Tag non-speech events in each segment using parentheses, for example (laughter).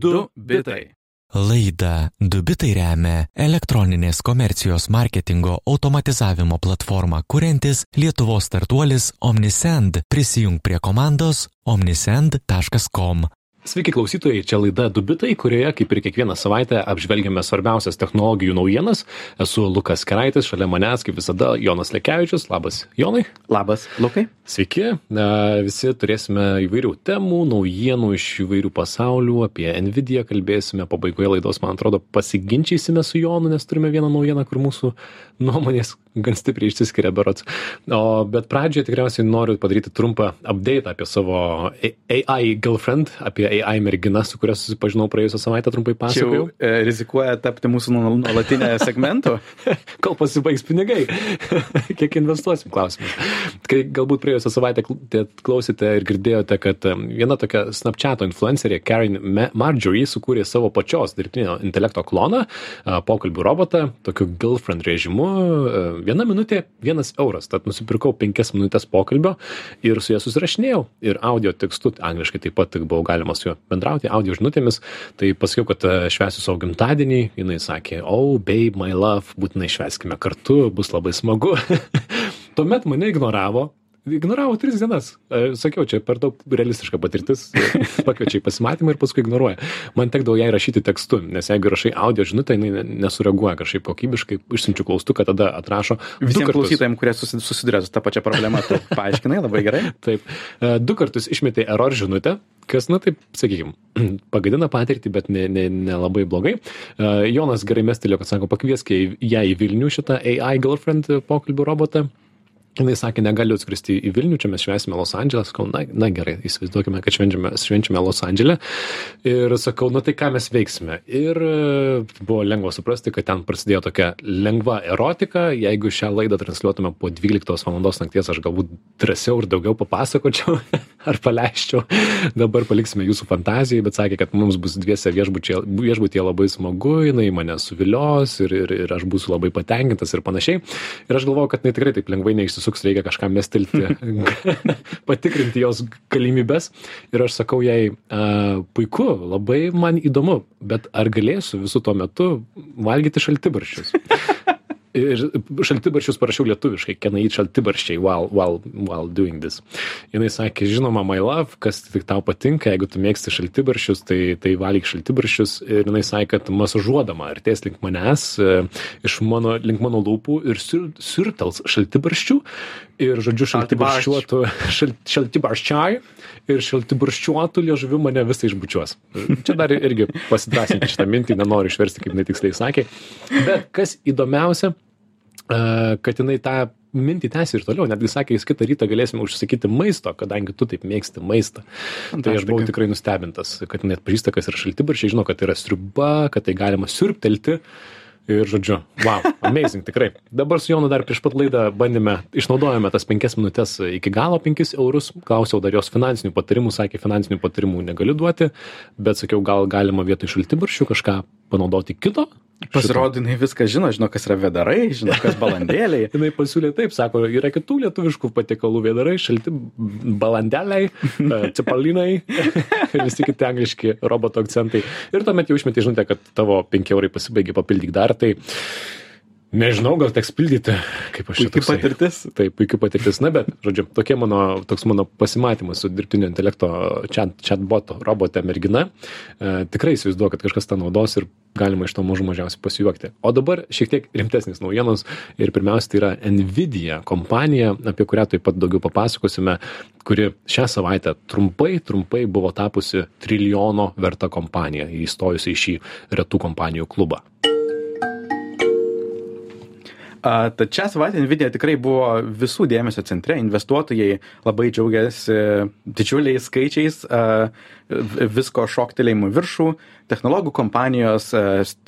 Du bitai. Laida Dubitai remia elektroninės komercijos marketingo automatizavimo platformą kuriantis Lietuvos startuolis Omnisend. Prisijung prie komandos omnisend.com. Sveiki klausytojai, čia laida Dubitai, kurioje, kaip ir kiekvieną savaitę, apžvelgiame svarbiausias technologijų naujienas. Esu Lukas Keraitis, šalia manęs, kaip visada, Jonas Lekevičius. Labas, Jonai. Labas, Lukai. Sveiki. Visi turėsime įvairių temų, naujienų iš įvairių pasaulių. Apie Nvidia kalbėsime pabaigoje laidos, man atrodo, pasiginčysime su Jonu, nes turime vieną naujieną, kur mūsų nuomonės gan stipriai išsiskiria berots. O, bet pradžioje tikriausiai noriu padaryti trumpą update apie savo AI girlfriend, apie AI merginą, su kuria susipažinau praėjusią savaitę, trumpai pasakojau. Čia e, rizikuoja tapti mūsų nuolatinę (laughs) segmentų. Kol pasibaigs pinigai. Kiek investuosim, klausimas. Kai galbūt praėjusią savaitę klausėte ir girdėjote, kad viena tokia Snapchat influencerė Karen Marjorie sukūrė savo pačios dirbtinio intelekto kloną, pokalbių robotą, tokiu girlfriend režimu viena minutė vienas euras. Tad nusipirkau penkias minutes pokalbio ir su ja susirašinėjau. Ir audio tekstu angliškai taip pat buvo galima su juo bendrauti audio žinutėmis. Tai pasakiau kad e, švęsiu savo gimtadienį. Jinai sakė oh babe my love būtinai švęskime kartu bus labai smagu. (laughs) Tuomet mane ignoravo ignoravo tris dienas. E, sakiau čia per daug realistiška patirtis (laughs) pakviečia į pasimatymą ir paskui ignoruoja. Man tekdavo jai rašyti tekstu nes jeigu rašai audio žinutę jinai nesureaguoja kažkaip kokybiškai išsiunčiu klaustuką tada atrašo visiem klausytojam kurie susiduria su ta pačia problema tu (laughs) paaiškinai labai gerai. Taip. E, du kartus išmetei error žinutę kas na taip sakykim (clears throat) pagadina patirtį bet ne ne nelabai blogai. E, jonas gerai mestelėjo kad sako pakviesk ją į vilnių šitą ai girlfriend pokalbių robotą jinai sakė negaliu atskristi į vilnių čia mes švęsime los andžele sakau na na gerai įsivaizduokime kad švenčiame švenčiame los andžele ir sakau nu tai ką mes veiksime? Ir e, buvo lengva suprasti kad ten prasidėjo tokia lengva erotika. Jeigu šią laidą transliuotume po dvyliktos valandos nakties aš galbūt drąsiau ir daugiau papasakočiau (laughs) ar paleisčiau. Dabar paliksime jūsų fantazijai bet sakė kad mums bus dviese viešbutyje labai smagu jinai mane suvilios ir ir ir aš būsiu labai patenkintas ir panašiai. Ir aš galvojau kad jinai tikrai taip lengvai neišsisuks suks reikia kažką mestelti, (laughs) patikrinti jos galimybės. Ir aš sakau jai, puiku, labai man įdomu, bet ar galėsiu visų tuo metu valgyti šaltibarščius? Ir šaltibarščius parašiau lietuviškai, can I eat šaltibarščiai while, while, while doing this. Jinai sakė, žinoma, my love, kas tik tau patinka, jeigu tu mėgsti šaltibarščius, tai, tai valyk šaltibarščius. Ir jinai sakė, kad masažuodama artės link manęs, e, iš mano, link mano lūpų ir sur, surtels šaltibarščių. Ir, žodžiu, šaltibarščiuotų, šal, šaltibarščiai ir šaltibarščiuotų liežuvių mane visą išbučiuos. Čia dar irgi pasidrasinti šitą mintį, nenoriu išversti, kaip jinai tiksliai sakė. Bet kas įdomiausia, kad jinai tą mintį tęsi ir toliau, netgi sakė, jis kitą rytą galėsime užsakyti maisto, kadangi tu taip mėgsti maistą. Fantastika. Tai aš buvau tikrai nustebintas, kad net pažįsta, kas yra šaltibaršiai, žino, kad tai yra sriuba, kad tai galima sirptelti. Ir žodžiu, wow, amazing, tikrai. Dabar su Jonu dar prieš pat laidą bandėme, išnaudojame tas penkias minutės iki galo, penkis eurus, klausiau dar jos finansinių patarimų, sakė, finansinių patarimų negaliu duoti, bet sakiau, gal galima vietoj šaltibaršių kažką panaudoti kito, Pasirodo, jinai viską žino, žino, kas yra vedarai, žino, kas (laughs) balandėliai. jinai pasiūlė taip, sako, yra kitų lietuviškų patiekalų vedarai, šalti balandeliai, (laughs) e, cepalinai ir visi kiti angliški roboto akcentai. Ir tuomet jau išmetė žinutę, kad tavo 5 eurai pasibaigė, papildyk dar. Tai Nežinau, gal teks pildyti, kaip aš. Puikiai patirtis. Taip, puikiai patirtis. Na, bet, žodžiu, tokie mano, toks mano pasimatymas su dirbtinio intelekto chat, chatboto robotė mergina. E, tikrai įsivaizduoju, kad kažkas tą naudos ir galima iš to mažų mažiausiai pasijuokti. O dabar šiek tiek rimtesnis naujienos ir pirmiausia tai yra Nvidia kompanija, apie kurią taip pat daugiau papasakosime, kuri šią savaitę trumpai, trumpai buvo tapusi trilijono verta kompanija, įstojusi į šį retų kompanijų klubą. Tad šią savaitę Nvidia tikrai buvo visų dėmesio centre, investuotojai labai džiaugiasi didžiuliais skaičiais, visko šoktelėjimų viršų, technologų kompanijos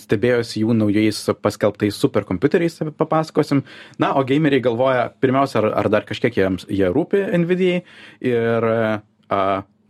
stebėjosi jų naujais paskelbtais superkompiuteriais, papasakosim. Na, o gameriai galvoja, pirmiausia, ar, ar dar kažkiek jiems jie rūpi Nvidijai ir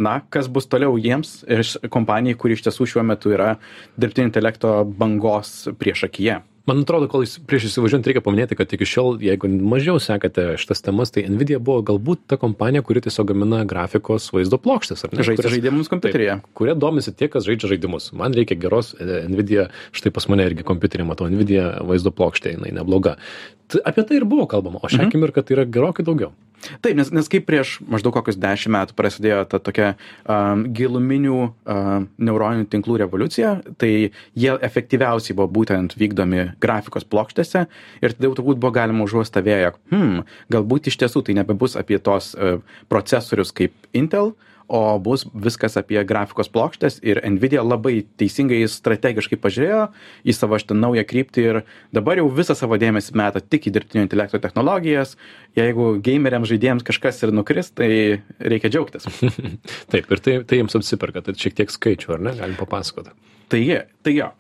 na, kas bus toliau jiems ir kompanijai, kuri iš tiesų šiuo metu yra dirbtinio intelekto bangos priešakyje. Man atrodo, kol jūs prieš įsivažiuojant reikia paminėti, kad iki šiol, jeigu mažiau sekate šitas temas, tai Nvidia buvo galbūt ta kompanija, kuri tiesiog gamina grafikos vaizdo plokštės, ar ne? Kurias- žaidimus kompiuteryje. Kurie domisi tie, kas žaidžia žaidimus. Man reikia geros e, Nvidia, štai pas mane irgi kompiuterį matau, Nvidia vaizdo plokštė, jinai nebloga. Tai apie tai ir buvo kalbama, o šią akimirką tai yra gerokai daugiau. Taip, nes, nes kaip prieš maždaug kokius dešimt metų prasidėjo ta tokia um, giluminių um, neuroninių tinklų revoliucija, tai jie efektyviausiai buvo būtent vykdomi grafikos plokštėse ir tada jau turbūt buvo galima užuosti vėją, hmm, galbūt iš tiesų tai nebebus apie tos uh, procesorius kaip Intel, o bus viskas apie grafikos plokštės ir Nvidia labai teisingai strategiškai pažiūrėjo į savo šitą naują kryptį ir dabar jau visą savo dėmesį meta tik į dirbtinio intelekto technologijas. Jeigu gameriams žaidėjams kažkas ir nukris, tai reikia džiaugtis. (laughs) Taip, ir tai, tai jiems apsiperka, tai šiek tiek skaičių, ar ne, galim papasakoti. Taigi, tai jo,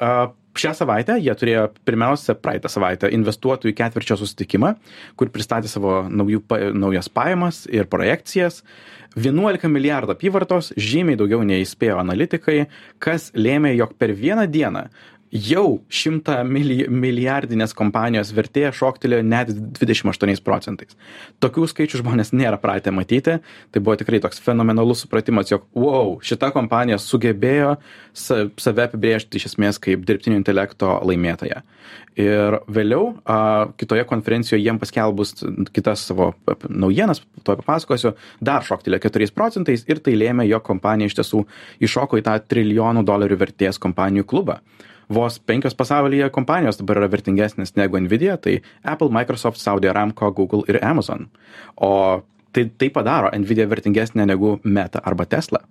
šią savaitę jie turėjo pirmiausia praeitą savaitę investuotojų ketvirčio susitikimą, kur pristatė savo naujų, naujas pajamas ir projekcijas. 11 milijardų apyvartos, žymiai daugiau nei įspėjo analitikai, kas lėmė, jog per vieną dieną jau šimtą mili milijardinės kompanijos vertė šoktelėjo net 28 procentais. Tokių skaičių žmonės nėra pratę matyti. Tai buvo tikrai toks fenomenalus supratimas, jog, wow, šita kompanija sugebėjo sa save apibrėžti iš esmės kaip dirbtinio intelekto laimėtoja. Ir vėliau a, kitoje konferencijoje jiem paskelbus kitas savo naujienas, to papasakosiu, dar šoktelėjo 4 procentais ir tai lėmė, jog kompanija iš tiesų iššoko į tą trilijonų dolerių vertės kompanijų klubą vos penkios pasaulyje kompanijos dabar yra vertingesnės negu Nvidia, tai Apple, Microsoft, Saudi Aramco, Google ir Amazon. O tai, tai padaro Nvidia vertingesnė negu Meta arba Tesla.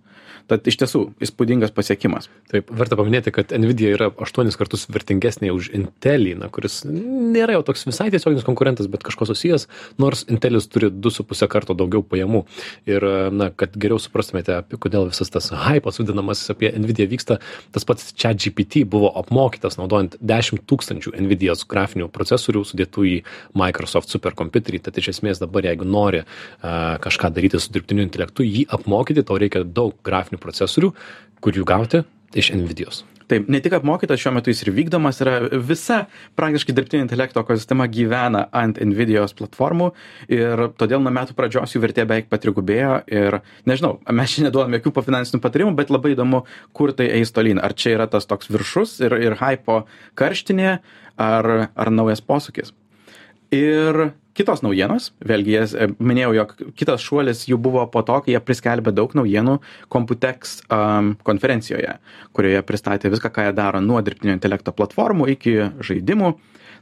Tad iš tiesų įspūdingas pasiekimas. Taip, verta paminėti, kad Nvidia yra aštuonis kartus vertingesnė už Intelį, na, kuris nėra jau toks visai tiesioginis konkurentas, bet kažko susijęs, nors Intelis turi 2,5 karto daugiau pajamų. Ir, na, kad geriau suprastumėte, apie kodėl visas tas hypas vadinamas apie Nvidia vyksta, tas pats ChatGPT buvo apmokytas naudojant 10 tūkstančių Nvidios grafinių procesorių sudėtų į Microsoft superkompiuterį. Tad iš esmės dabar, jeigu nori a, kažką daryti su dirbtiniu intelektu, jį apmokyti, tau reikia daug grafinių procesorių, kur jų gauti iš Nvidios. Taip, ne tik apmokytas šiuo metu jis ir vykdomas yra visa praktiškai dirbtinio intelekto ekosistema gyvena ant Nvidios platformų ir todėl nuo metų pradžios jų vertė beveik patrigubėjo ir nežinau, mes čia neduodam jokių finansinių patarimų, bet labai įdomu, kur tai eis tolyn. Ar čia yra tas toks viršus ir, ir hypo karštinė, ar, ar naujas posūkis. Ir kitos naujienos, vėlgi jas e, minėjau, jog kitas šuolis jų buvo po to, kai jie priskelbė daug naujienų Computex um, konferencijoje, kurioje pristatė viską, ką jie daro nuo dirbtinio intelekto platformų iki žaidimų.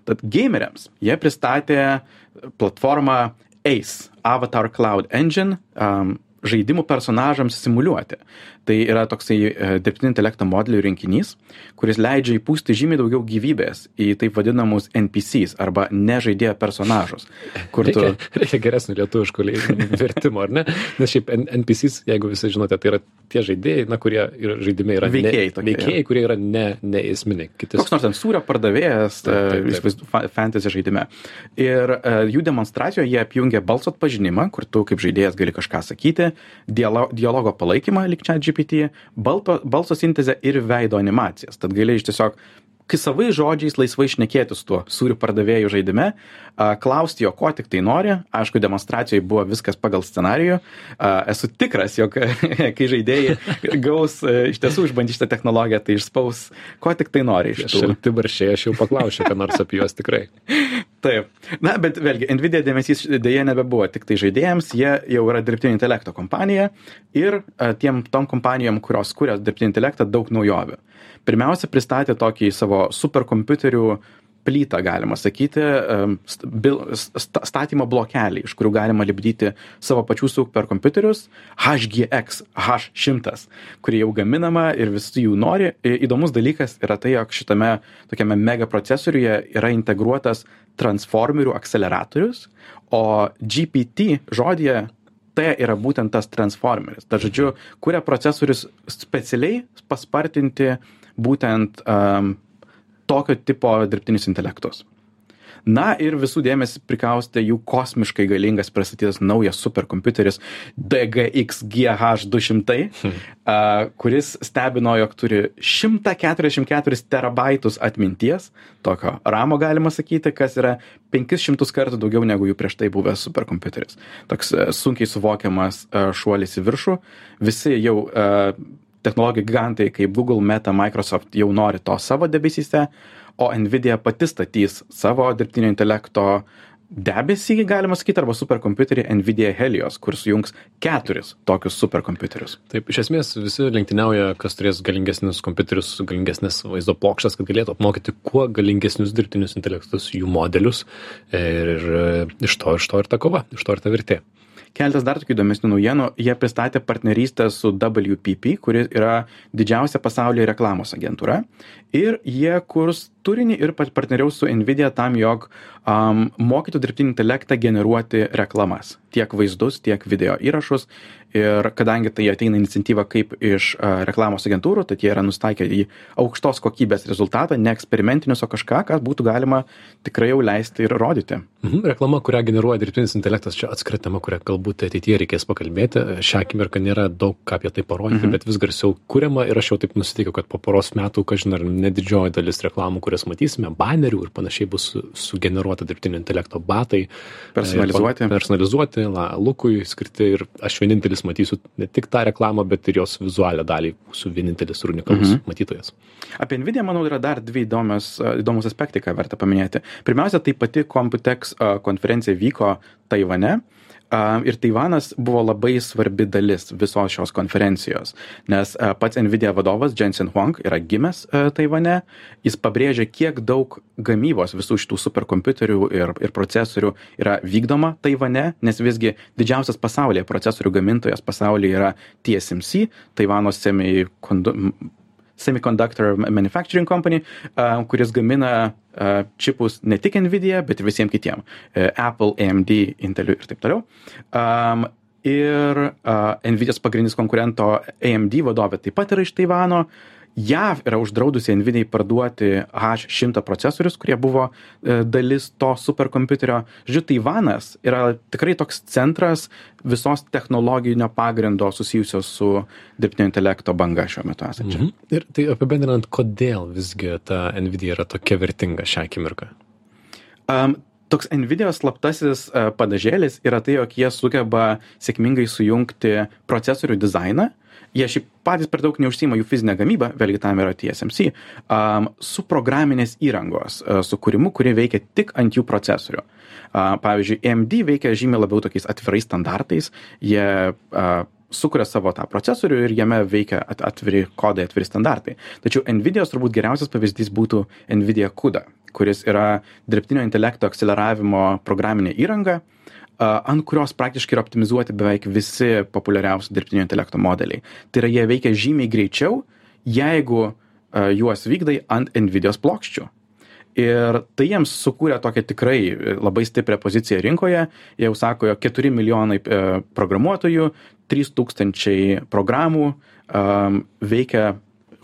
Tad gameriams jie pristatė platformą ACE, Avatar Cloud Engine, um, žaidimų personažams simuliuoti. Tai yra toksai e, dirbtinio intelekto modelių rinkinys, kuris leidžia įpūsti žymiai daugiau gyvybės į taip vadinamus NPCs arba nežaidėjo personažus. Kur tu... Reikia, reikia geresnio lietuviško lei- vertimo, ar ne? Nes šiaip NPCs, jeigu visi žinote, tai yra tie žaidėjai, na, kurie yra žaidime yra Veikėjai ne, tokie, veikėjai kurie yra ne, ne esminiai. Kiti Koks nors ten sūrio pardavėjas Taip, taip, taip. įsivaizdu- fa- fantasy žaidime. Ir uh, jų demonstracijoje jie apjungia balso atpažinimą, kur tu kaip žaidėjas gali kažką sakyti, dialo, dialogo palaikymą, lyg čia GPT, balto, balso sintezę ir veido animacijas. Tad gali iš tiesiog kai savai žodžiais laisvai šnekėti su tuo sūrių pardavėjų žaidime, klausti jo, ko tik tai nori. Aišku, demonstracijoje buvo viskas pagal scenarijų. Esu tikras, jog (laughs) kai žaidėjai gaus iš tiesų išbandyti šitą technologiją, tai išspaus, ko tik tai nori iš tų. šalti baršiai, aš jau paklausiu, ką nors apie juos tikrai. (laughs) Taip. Na, bet vėlgi, Nvidia dėmesys dėje nebebuvo tik tai žaidėjams, jie jau yra dirbtinio intelekto kompanija ir a, tiem tom kompanijom, kurios kuria dirbtinį intelektą, daug naujovių. Pirmiausia, pristatė tokį savo superkompiuterių plytą, galima sakyti, st- statymo blokelį, iš kurių galima lipdyti savo pačių superkompiuterius HGX H100, kurie jau gaminama ir visi jų nori. Įdomus dalykas yra tai, jog šitame tokiame mega procesoriuje yra integruotas transformerių akceleratorius, o GPT žodėje tai yra būtent tas transformeris. Ta žodžiu, kuria procesorius specialiai paspartinti būtent um, tokio tipo dirbtinius intelektus. Na ir visų dėmesį prikaustė jų kosmiškai galingas pristatytas naujas superkompiuteris DGX GH200, hmm. kuris stebino, jog turi 144 terabaitus atminties, tokio ramo galima sakyti, kas yra 500 kartų daugiau negu jų prieš tai buvęs superkompiuteris. Toks e, sunkiai suvokiamas e, šuolis į viršų. Visi jau e, technologijų gigantai kaip Google, Meta, Microsoft jau nori to savo debesyse, o Nvidia pati statys savo dirbtinio intelekto debesį, galima sakyti, arba superkompiuterį Nvidia Helios, kur sujungs keturis tokius superkompiuterius. Taip, iš esmės visi lenktyniauja, kas turės galingesnius kompiuterius, galingesnės vaizdo plokščias, kad galėtų apmokyti kuo galingesnius dirbtinius intelektus, jų modelius. Ir, ir iš to, iš to ir ta kova, iš to ir ta vertė keletas dar tokių įdomesnių naujienų. Jie pristatė partnerystę su wpp kuri yra didžiausia pasaulyje reklamos agentūra. Ir jie kurs turinį ir partneriaus su nvidia tam jog um, mokytų dirbtinį intelektą generuoti reklamas. Tiek vaizdus tiek video įrašus ir kadangi tai ateina iniciatyva kaip iš reklamos agentūrų tad jie yra nusitaikę į aukštos kokybės rezultatą ne eksperimentinius o kažką ką būtų galima tikrai jau leisti ir rodyti. Mhm, reklama kurią generuoja dirbtinis intelektas čia atskira tema kurią galbūt ateityje reikės pakalbėti. Šią akimirką nėra daug ką apie tai parodyti mhm. bet vis garsiau kuriama ir aš jau taip nusiteikiau kad po poros metų kažin ar ne didžioji dalis reklamų kurias matysime banerių ir panašiai bus sugeneruota dirbtinio intelekto batai personalizuoti. personalizuoti la, lukui skirti ir aš vienintelis matysiu ne tik tą reklamą, bet ir jos vizualią dalį, būsiu vienintelis ir unikalus mhm. matytojas. Apie Nvidia, manau, yra dar dvi įdomios, įdomus aspektai, ką verta paminėti. Pirmiausia, tai pati Computex konferencija vyko Taivane ir Taivanas buvo labai svarbi dalis visos šios konferencijos, nes pats Nvidia vadovas Jensen Huang yra gimęs Taivane, jis pabrėžė, kiek daug gamybos visų šitų superkompiuterių ir, ir procesorių yra vykdoma Taivane, nes visgi didžiausias pasaulyje procesorių gamintojas pasaulyje yra TSMC, Taivano semikondu Semiconductor Manufacturing Company, kuris gamina čipus ne tik Nvidia, bet ir visiems kitiems. E, Apple, AMD, Intel ir taip toliau. Ir Nvidias pagrindinis konkurento AMD vadovė taip pat yra iš Taivano jav yra uždraudusi nvidijai parduoti h šimtą procesorius kurie buvo e, dalis to superkompiuterio. Žodžiu taivanas yra tikrai toks centras visos technologinio pagrindo susijusio su dirbtinio intelekto banga šiuo metu esančia. Mhm. ir tai apibendrinant kodėl visgi ta nvidija yra tokia vertinga šią akimirką? Um, toks nvidijos slaptasis uh, padažėlis yra tai jog jie sugeba sėkmingai sujungti procesorių dizainą jie šiaip patys per daug neužsiima jų fizine gamyba, vėlgi tam yra TSMC, um, su programinės įrangos uh, sukūrimu, kurie veikia tik ant jų procesorių. Uh, pavyzdžiui, AMD veikia žymiai labiau tokiais atvirais standartais, jie uh, sukuria savo tą procesorių ir jame veikia atviri kodai, atviri standartai. Tačiau NVIDIA's turbūt geriausias pavyzdys būtų NVIDIA CUDA, kuris yra dirbtinio intelekto akceleravimo programinė įranga, ant kurios praktiškai yra optimizuoti beveik visi populiariausi dirbtinio intelekto modeliai. Tai yra, jie veikia žymiai greičiau, jeigu juos vykdai ant NVIDIA's plokščių. Ir tai jiems sukūrė tokią tikrai labai stiprią poziciją rinkoje. Jie jau sako, jog 4 milijonai e, programuotojų, 3 tūkstančiai programų um, veikia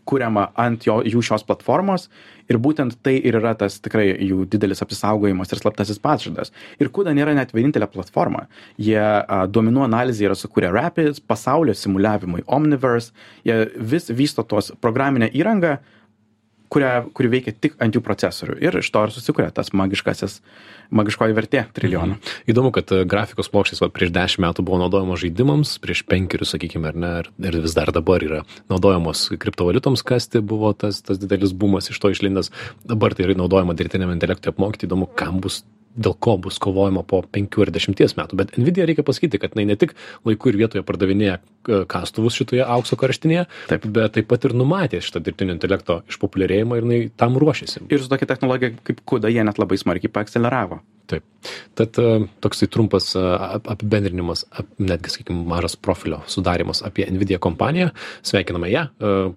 kuriama ant jo, jų šios platformos ir būtent tai ir yra tas tikrai jų didelis apsisaugojimas ir slaptasis pažadas. Ir CUDA nėra net vienintelė platforma. Jie a, duomenų analizė yra sukūrę Rapids, pasaulio simuliavimui Omniverse, jie vis vysto tos programinę įrangą, kurią, kuri veikia tik ant jų procesorių. Ir iš to ir susikuria tas magiškasis, magiškoji vertė trilijono. Mhm. Įdomu, kad e, grafikos plokštės va, prieš dešimt metų buvo naudojamos žaidimams, prieš penkerius, sakykime, ar ne, ir vis dar dabar yra naudojamos kriptovaliutoms kasti, buvo tas, tas didelis bumas iš to išlindęs. Dabar tai yra naudojama dirbtiniam intelektui apmokyti, įdomu, kam bus dėl ko bus kovojama po penkių ar dešimties metų. Bet nvidia reikia pasakyti kad jinai ne tik laiku ir vietoje pardavinėja e, kastuvus šitoje aukso karštinėje taip. bet taip pat ir numatė šitą dirbtinio intelekto išpopuliarėjimą ir jinai tam ruošiasi ir su tokia technologija kaip kuda jie net labai smarkiai paakseleravo Taip. Tad e, toksai trumpas e, apibendrinimas, netgi, sakykime, mažas profilio sudarimas apie Nvidia kompaniją. Sveikiname ją,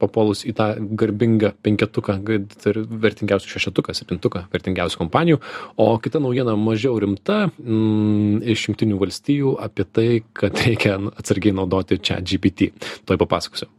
papuolus į tą garbingą penketuką, vertingiausių šešetuką, septintuką vertingiausių kompanijų. O kita naujiena mažiau rimta mm, iš jungtinių valstijų apie tai, kad reikia atsargiai naudoti čia GPT. Tuoj papasakosiu.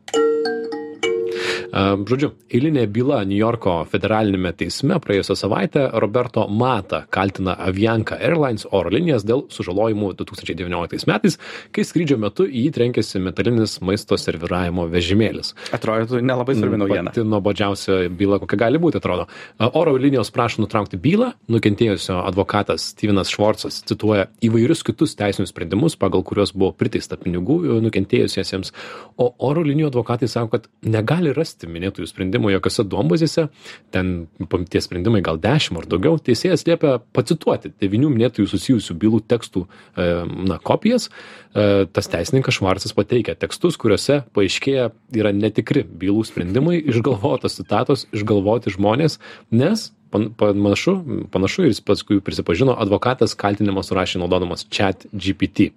Žodžiu, eilinė byla New Yorko federalinėme teisme praėjusią savaitę Roberto Mata kaltina Avianca Airlines oro linijas dėl sužalojimų 2019 metais, kai skrydžio metu į jį trenkėsi metalinis maisto serviravimo vežimėlis. Atrodo, nelabai svarbi naujiena. Pati nuobodžiausia byla, kokia gali būti, atrodo. Oro linijos prašo nutraukti bylą, nukentėjusio advokatas Stevenas Švarcas cituoja įvairius kitus teisinius sprendimus, pagal kuriuos buvo priteista pinigų nukentėjusiesiems, o oro linijų advokatai sako, kad negali rasti minėtųjų sprendimų jokiose duombazėse, ten tie sprendimai gal dešimt ar daugiau, teisėjas liepia pacituoti devinių minėtųjų susijusių bylų tekstų e, na, kopijas. E, tas teisininkas Švarcas pateikia tekstus, kuriuose paaiškėja yra netikri bylų sprendimai, išgalvotos citatos, išgalvoti žmonės, nes panašu, panašu ir jis paskui prisipažino, advokatas kaltinimą surašė naudodamas chat GPT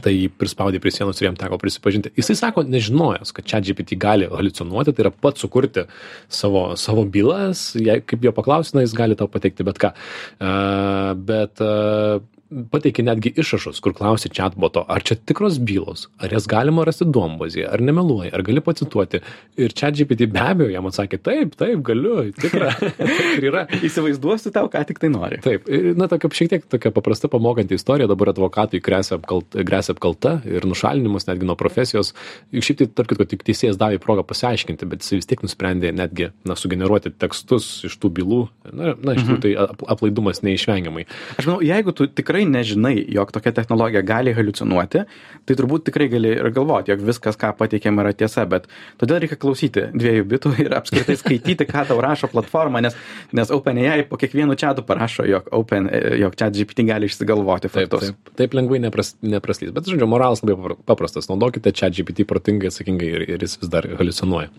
tai jį prispaudė prie sienos ir jam teko prisipažinti. Jisai sako, nežinojęs, kad čia GPT gali haliucinuoti, tai yra pats sukurti savo, savo bylas, jei, kaip jo paklausina, jis gali tau pateikti bet ką. Uh, bet uh, pateikė netgi išrašus, kur klausė chatboto, ar čia tikros bylos, ar jas galima rasti duombazėje, ar nemeluoja, ar gali pacituoti. Ir chatGPT be abejo jam atsakė, taip, taip, galiu, tikra. (laughs) ir yra. Įsivaizduosiu tau, ką tik tai nori. Taip, ir, na, tokia šiek tiek tokia paprasta pamokanti istorija, dabar advokatui grėsia apkalta, apkalta ir nušalinimas netgi nuo profesijos. Ir šiaip tai, tarp kitko, tik teisėjas davė progą pasiaiškinti, bet jis vis tiek nusprendė netgi, na, sugeneruoti tekstus iš tų bylų. Na, na iš tikrųjų, mhm. tai aplaidumas neišvengiamai. Aš manau, jeigu tu tikrai tikrai nežinai, jog tokia technologija gali haliucinuoti, tai turbūt tikrai gali ir galvoti, jog viskas, ką pateikėm, yra tiesa, bet todėl reikia klausyti dviejų bitų (laughs) ir apskritai skaityti, ką tau rašo platforma, nes, nes OpenAI po kiekvienu čatu parašo, jog, open, jog chat GPT gali išsigalvoti faktus. Taip, taip, taip lengvai nepras, nepraslys. Bet, žodžiu, moralas labai paprastas. Naudokite chat GPT protingai, atsakingai ir, ir jis vis dar haliucinuoja.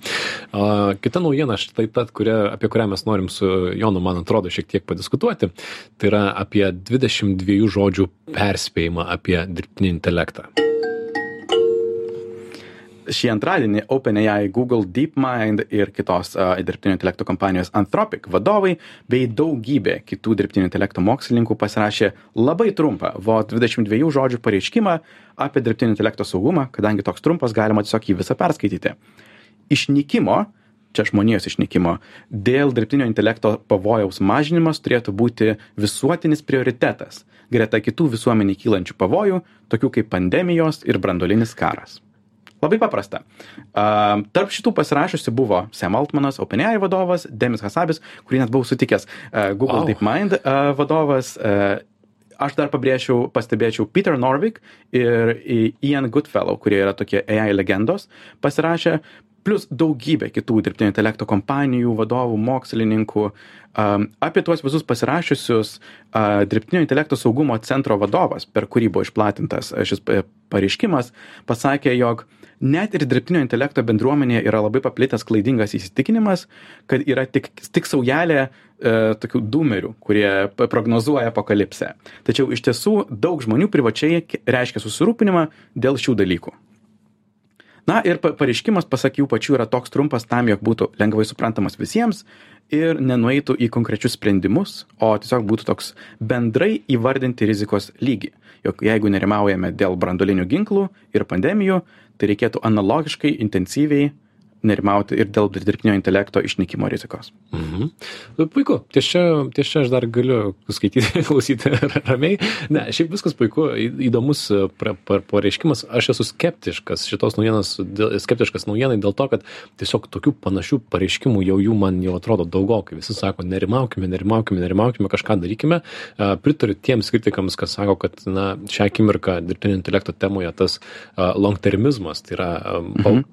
Uh, kita naujiena, štai ta, kuria, apie kurią mes norim su Jonu, man atrodo, šiek tiek padiskutuoti, tai yra apie 22 žodžių perspėjimą apie dirbtinį intelektą. Šį antradienį OpenAI, Google, DeepMind ir kitos uh, dirbtinio intelekto kompanijos Anthropic vadovai bei daugybė kitų dirbtinio intelekto mokslininkų pasirašė labai trumpą, vo 22 žodžių pareiškimą apie dirbtinio intelekto saugumą, kadangi toks trumpas galima tiesiog jį visą perskaityti. Išnykimo uh, čia žmonijos išnykimo dėl dirbtinio intelekto pavojaus mažinimas turėtų būti visuotinis prioritetas greta kitų visuomenei kylančių pavojų tokių kaip pandemijos ir branduolinis karas Labai paprasta. Uh, tarp šitų pasirašusių buvo Sam Altmanas, OpenAI vadovas, Demis Hasabis, kurį net buvau sutikęs, uh, Google oh. DeepMind uh, vadovas. Uh, aš dar pabrėžčiau, pastebėčiau Peter Norvik ir Ian Goodfellow, kurie yra tokie AI legendos, pasirašė plius daugybė kitų dirbtinio intelekto kompanijų vadovų mokslininkų apie tuos visus pasirašiusius dirbtinio intelekto saugumo centro vadovas per kurį buvo išplatintas šis pareiškimas pasakė jog net ir dirbtinio intelekto bendruomenėje yra labai paplitęs klaidingas įsitikinimas kad yra tik tik saujelė e, tokių dūmerių kurie prognozuoja apokalipsę. Tačiau iš tiesų daug žmonių privačiai reiškia susirūpinimą dėl šių dalykų na ir pareiškimas pasak jų pačių yra toks trumpas tam jog būtų lengvai suprantamas visiems ir nenueitų į konkrečius sprendimus o tiesiog būtų toks bendrai įvardinti rizikos lygį. Jog jeigu nerimaujame dėl branduolinių ginklų ir pandemijų tai reikėtų analogiškai intensyviai nerimauti ir dėl dirbtinio intelekto išnykimo rizikos. Mhm. Puiku, ties čia, ties čia aš dar galiu skaityti, (laughs) klausyti ramiai. Ne, šiaip viskas puiku, įdomus pareiškimas. Aš esu skeptiškas šitos naujienos, skeptiškas naujienai dėl to, kad tiesiog tokių panašių pareiškimų jau jų man jau atrodo daugokai. Visi sako, nerimaukime, nerimaukime, nerimaukime, kažką darykime. Pritariu tiems kritikams, kas sako, kad na, šią akimirką dirbtinio intelekto temoje tas long termizmas, tai yra mhm.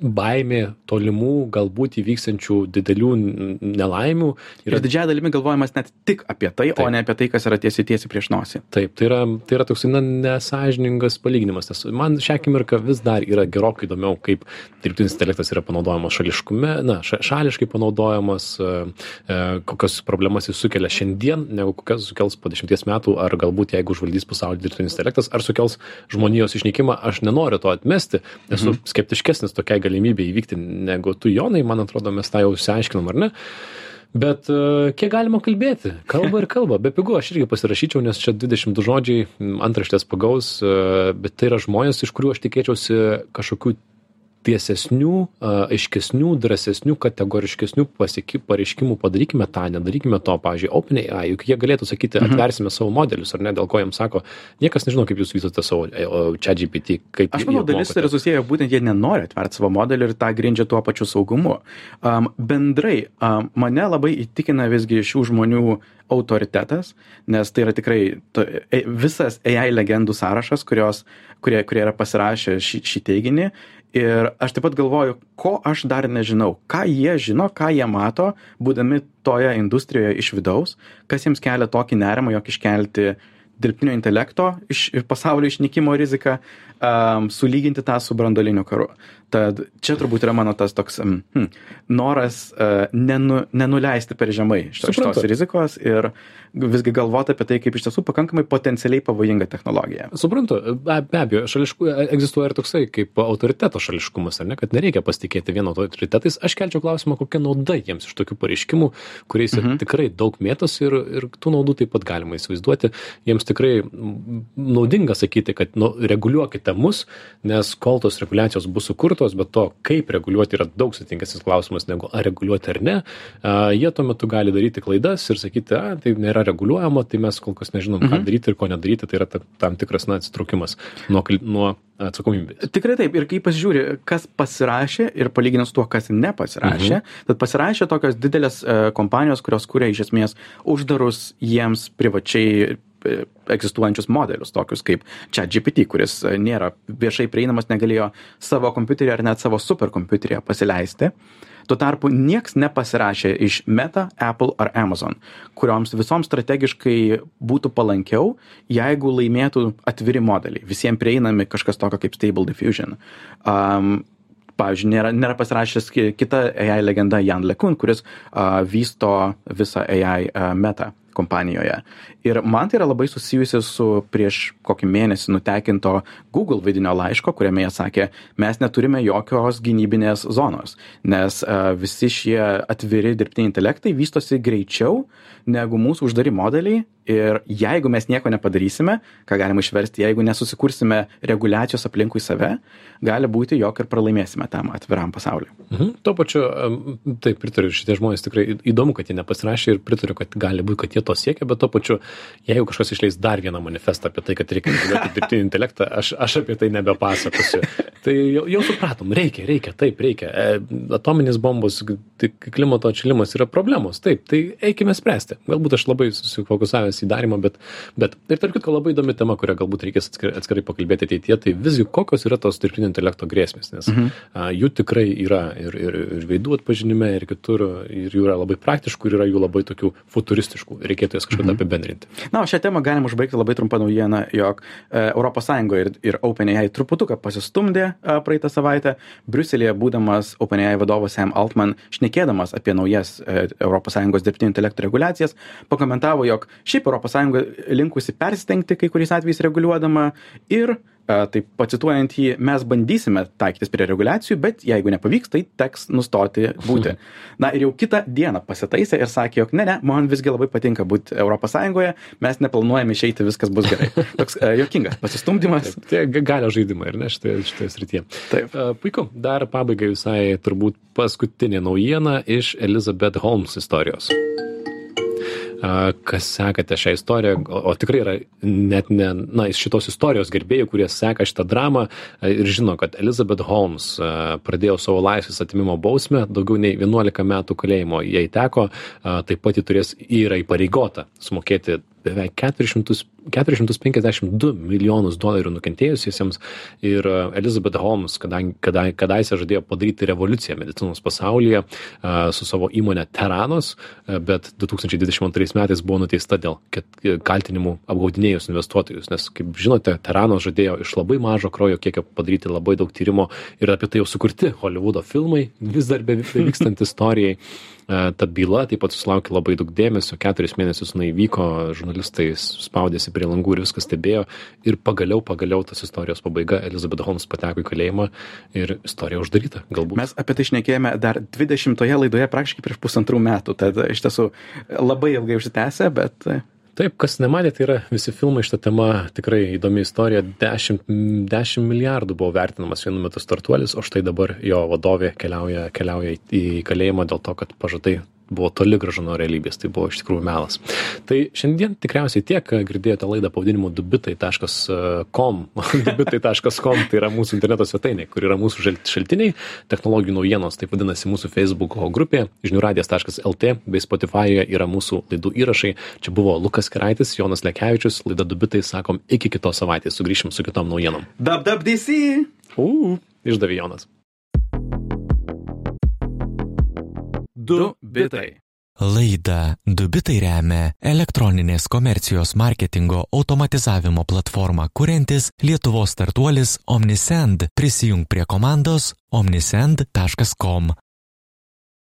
baimė tolimų galbūt įvyksiančių didelių nelaimių. Yra... Ir didžiąją dalimi galvojamas net tik apie tai, Taip. o ne apie tai, kas yra tiesiai tiesiai prieš nosį. Taip, tai yra, tai yra toks na, nesažiningas palyginimas, nes man šią akimirką vis dar yra gerokai įdomiau, kaip dirbtinis intelektas yra panaudojamas šališkume, na, šališkai panaudojamas, e, e, kokias problemas jis sukelia šiandien, negu kokias sukels po dešimties metų, ar galbūt jeigu užvaldys pasaulį dirbtinis intelektas, ar sukels žmonijos išnykimą, aš nenoriu to atmesti, esu mhm. skeptiškesnis tokiai galimybė įvykti veikti negu tu, Jonai, man atrodo, mes tą jau išsiaiškinom, ar ne? Bet uh, kiek galima kalbėti? Kalba ir kalba. Be pigų aš irgi pasirašyčiau, nes čia 22 žodžiai antraštės pagaus, uh, bet tai yra žmonės, iš kurių aš tikėčiausi kažkokių tiesesnių aiškesnių drąsesnių kategoriškesnių pasieki pareiškimų padarykime tą nedarykime to pavyzdžiui openai juk jie galėtų sakyti atversime savo modelius ar ne dėl ko jiems sako niekas nežino kaip jūs vystote savo e, o, chatgpt kaip Aš manau, dalis yra susiję būtent jie nenori atverti savo modelį ir tą grindžia tuo pačiu saugumu. Um, bendrai, um, mane labai įtikina visgi šių žmonių autoritetas, nes tai yra tikrai to, e, visas AI legendų sąrašas, kurios, kurie, kurie yra pasirašę šį, šį teiginį. Ir aš taip pat galvoju, ko aš dar nežinau, ką jie žino, ką jie mato, būdami toje industrijoje iš vidaus, kas jiems kelia tokį nerimą, jog iškelti dirbtinio intelekto iš, pasaulio išnykimo riziką, um, sulyginti tą su brandoliniu karu. Tad čia turbūt yra mano tas toks hm, noras uh, nenu, nenuleisti per žemai šito, šitos rizikos ir visgi galvoti apie tai kaip iš tiesų pakankamai potencialiai pavojinga technologija. Suprantu, be, be abejo, šališkų, egzistuoja ir toksai kaip autoriteto šališkumas, ar ne, kad nereikia pasitikėti vieno autoritetais. Aš kelčiau klausimą, kokia nauda jiems iš tokių pareiškimų, kuriais mhm. tikrai daug mėtos ir, ir tų naudų taip pat galima įsivaizduoti. Jiems tikrai naudinga sakyti, kad nu, reguliuokite mus, nes kol tos reguliacijos bus sukurtos, bet to, kaip reguliuoti yra daug sudėtingesnis klausimas negu ar reguliuoti ar ne, a, jie tuo metu gali daryti klaidas ir sakyti, a, tai nėra reguliuojama, tai mes kol kas nežinom, ką daryti ir ko nedaryti, tai yra ta, tam tikras na, atsitraukimas nuo, nuo atsakomybės. Tikrai taip. Ir kai pasižiūri, kas pasirašė ir palyginus tuo, kas nepasirašė, mhm. tad pasirašė tokios didelės e, kompanijos, kurios kūrė iš esmės uždarus jiems privačiai egzistuojančius modelius, tokius kaip ChatGPT, kuris e, nėra viešai prieinamas, negalėjo savo kompiuterį ar net savo superkompiuterį pasileisti. Tuo tarpu nieks nepasirašė iš Meta, Apple ar Amazon, kurioms visoms strategiškai būtų palankiau, jeigu laimėtų atviri modeliai, visiems prieinami kažkas tokio kaip Stable Diffusion. Um, pavyzdžiui, nėra, nėra pasirašęs ki- kita AI legenda Jan LeCun, kuris uh, vysto visą AI uh, meta kompanijoje. Ir man tai yra labai susijusi su prieš kokį mėnesį nutekinto Google vidinio laiško, kuriame jie sakė, mes neturime jokios gynybinės zonos, nes uh, visi šie atviri dirbtiniai intelektai vystosi greičiau negu mūsų uždari modeliai ir jeigu mes nieko nepadarysime, ką galima išversti, jeigu nesusikursime reguliacijos aplinkui save, gali būti, jog ir pralaimėsime tam atviram pasauliu. Mhm. Tuo pačiu, taip, pritariu, šitie žmonės tikrai įdomu, kad jie nepasirašė ir pritariu, kad gali būti, kad jie to siekia, bet tuo pačiu, jeigu kažkas išleis dar vieną manifestą apie tai, kad reikia reguliuoti dirbtinį intelektą, aš, aš apie tai nebepasakosiu. Tai jau, jau supratom, reikia, reikia, taip, reikia. E, atominės bombos, tai klimato atšilimas yra problemos, taip, tai eikime spręsti. Galbūt aš labai susifokusavęs į darimą, bet, bet ir tarp kitko labai įdomi tema, kurią galbūt reikės atskirai, atskirai pakalbėti ateityje, tai visgi kokios yra tos dirbtinio intelekto grėsmės, nes mhm. a, jų tikrai yra ir, ir, ir veidų atpažinime, ir kitur, ir jų yra labai praktiškų, ir yra jų labai tokių futuristiškų. Reikėtų jas kažkada mhm. apibendrinti. Na, o šią temą galim užbaigti labai trumpą naujieną, jog ES ir, ir OpenAI truputuką pasistumdė e, praeitą savaitę. Briuselėje būdamas OpenAI vadovas Sam Altman, šnekėdamas apie naujas ES dirbtinio intelekto reguliacijas, pakomentavo, jog šiaip ES linkusi persistengti kai kuriais atvejais reguliuodama ir taip pacituojant jį, mes bandysime taikytis prie reguliacijų, bet jeigu nepavyks, tai teks nustoti būti. (laughs) Na ir jau kitą dieną pasitaisė ir sakė, jog ne, ne, man visgi labai patinka būti ES, mes neplanuojame išeiti, viskas bus gerai. (laughs) Toks uh, jokingas pasistumdymas. Tai ga- galio žaidimai, ar ne, šitoje, šitoje srityje. Taip. A, Puiku, dar pabaigai visai turbūt paskutinė naujiena iš Elizabeth Holmes istorijos. Kas sekate šią istoriją, o, tikrai yra net ne, na, iš šitos istorijos gerbėjų, kurie seka šitą dramą ir žino, kad Elizabeth Holmes pradėjo savo laisvės atimimo bausmę, daugiau nei 11 metų kalėjimo jai teko, taip pat ji turės, yra įpareigota sumokėti beveik 400, 452 milijonus dolerių nukentėjusiesiems ir e, Elizabeth Holmes, kadangi kada, kadaise žadėjo padaryti revoliuciją medicinos pasaulyje a, su savo įmonė Teranos, a, bet 2022 metais buvo nuteista dėl ket- kaltinimų apgaudinėjus investuotojus, nes, kaip žinote, Teranos žadėjo iš labai mažo kraujo kiekio padaryti labai daug tyrimo ir apie tai jau sukurti Hollywoodo filmai, vis dar be- bevykstant (laughs) istorijai. E, Ta byla taip pat susilaukė labai daug dėmesio, keturis mėnesius jinai vyko, žurnalistai spaudėsi prie langų ir viską stebėjo. Ir pagaliau, pagaliau tas istorijos pabaiga, Elizabeth Holmes pateko į kalėjimą ir istorija uždaryta. Galbūt. Mes apie tai šnekėjome dar 20 laidoje praktiškai prieš pusantrų metų, tad iš tiesų labai ilgai užsitęsė, bet Taip, kas nematė, tai yra visi filmai šitą temą, tikrai įdomi istorija. 10, 10 milijardų buvo vertinamas vienu metu startuolis, o štai dabar jo vadovė keliauja, keliauja į kalėjimą dėl to, kad pažadai buvo toli gražu nuo realybės, tai buvo iš tikrųjų melas. Tai šiandien tikriausiai tiek, girdėjote laidą pavadinimu dubitai.com. (laughs) dubitai.com tai yra mūsų interneto svetainė, kur yra mūsų šaltiniai, technologijų naujienos, tai vadinasi mūsų Facebook grupė, žiniųradijas.lt bei Spotify'e yra mūsų laidų įrašai. Čia buvo Lukas Keraitis, Jonas Lekevičius, laida dubitai, sakom, iki kitos savaitės sugrįšim su kitom naujienom. Dab, dab, DC. U, išdavė Jonas. Du bitai. Laida Dubitai remia elektroninės komercijos marketingo automatizavimo platformą kuriantis Lietuvos startuolis Omnisend. Prisijung prie komandos omnisend.com.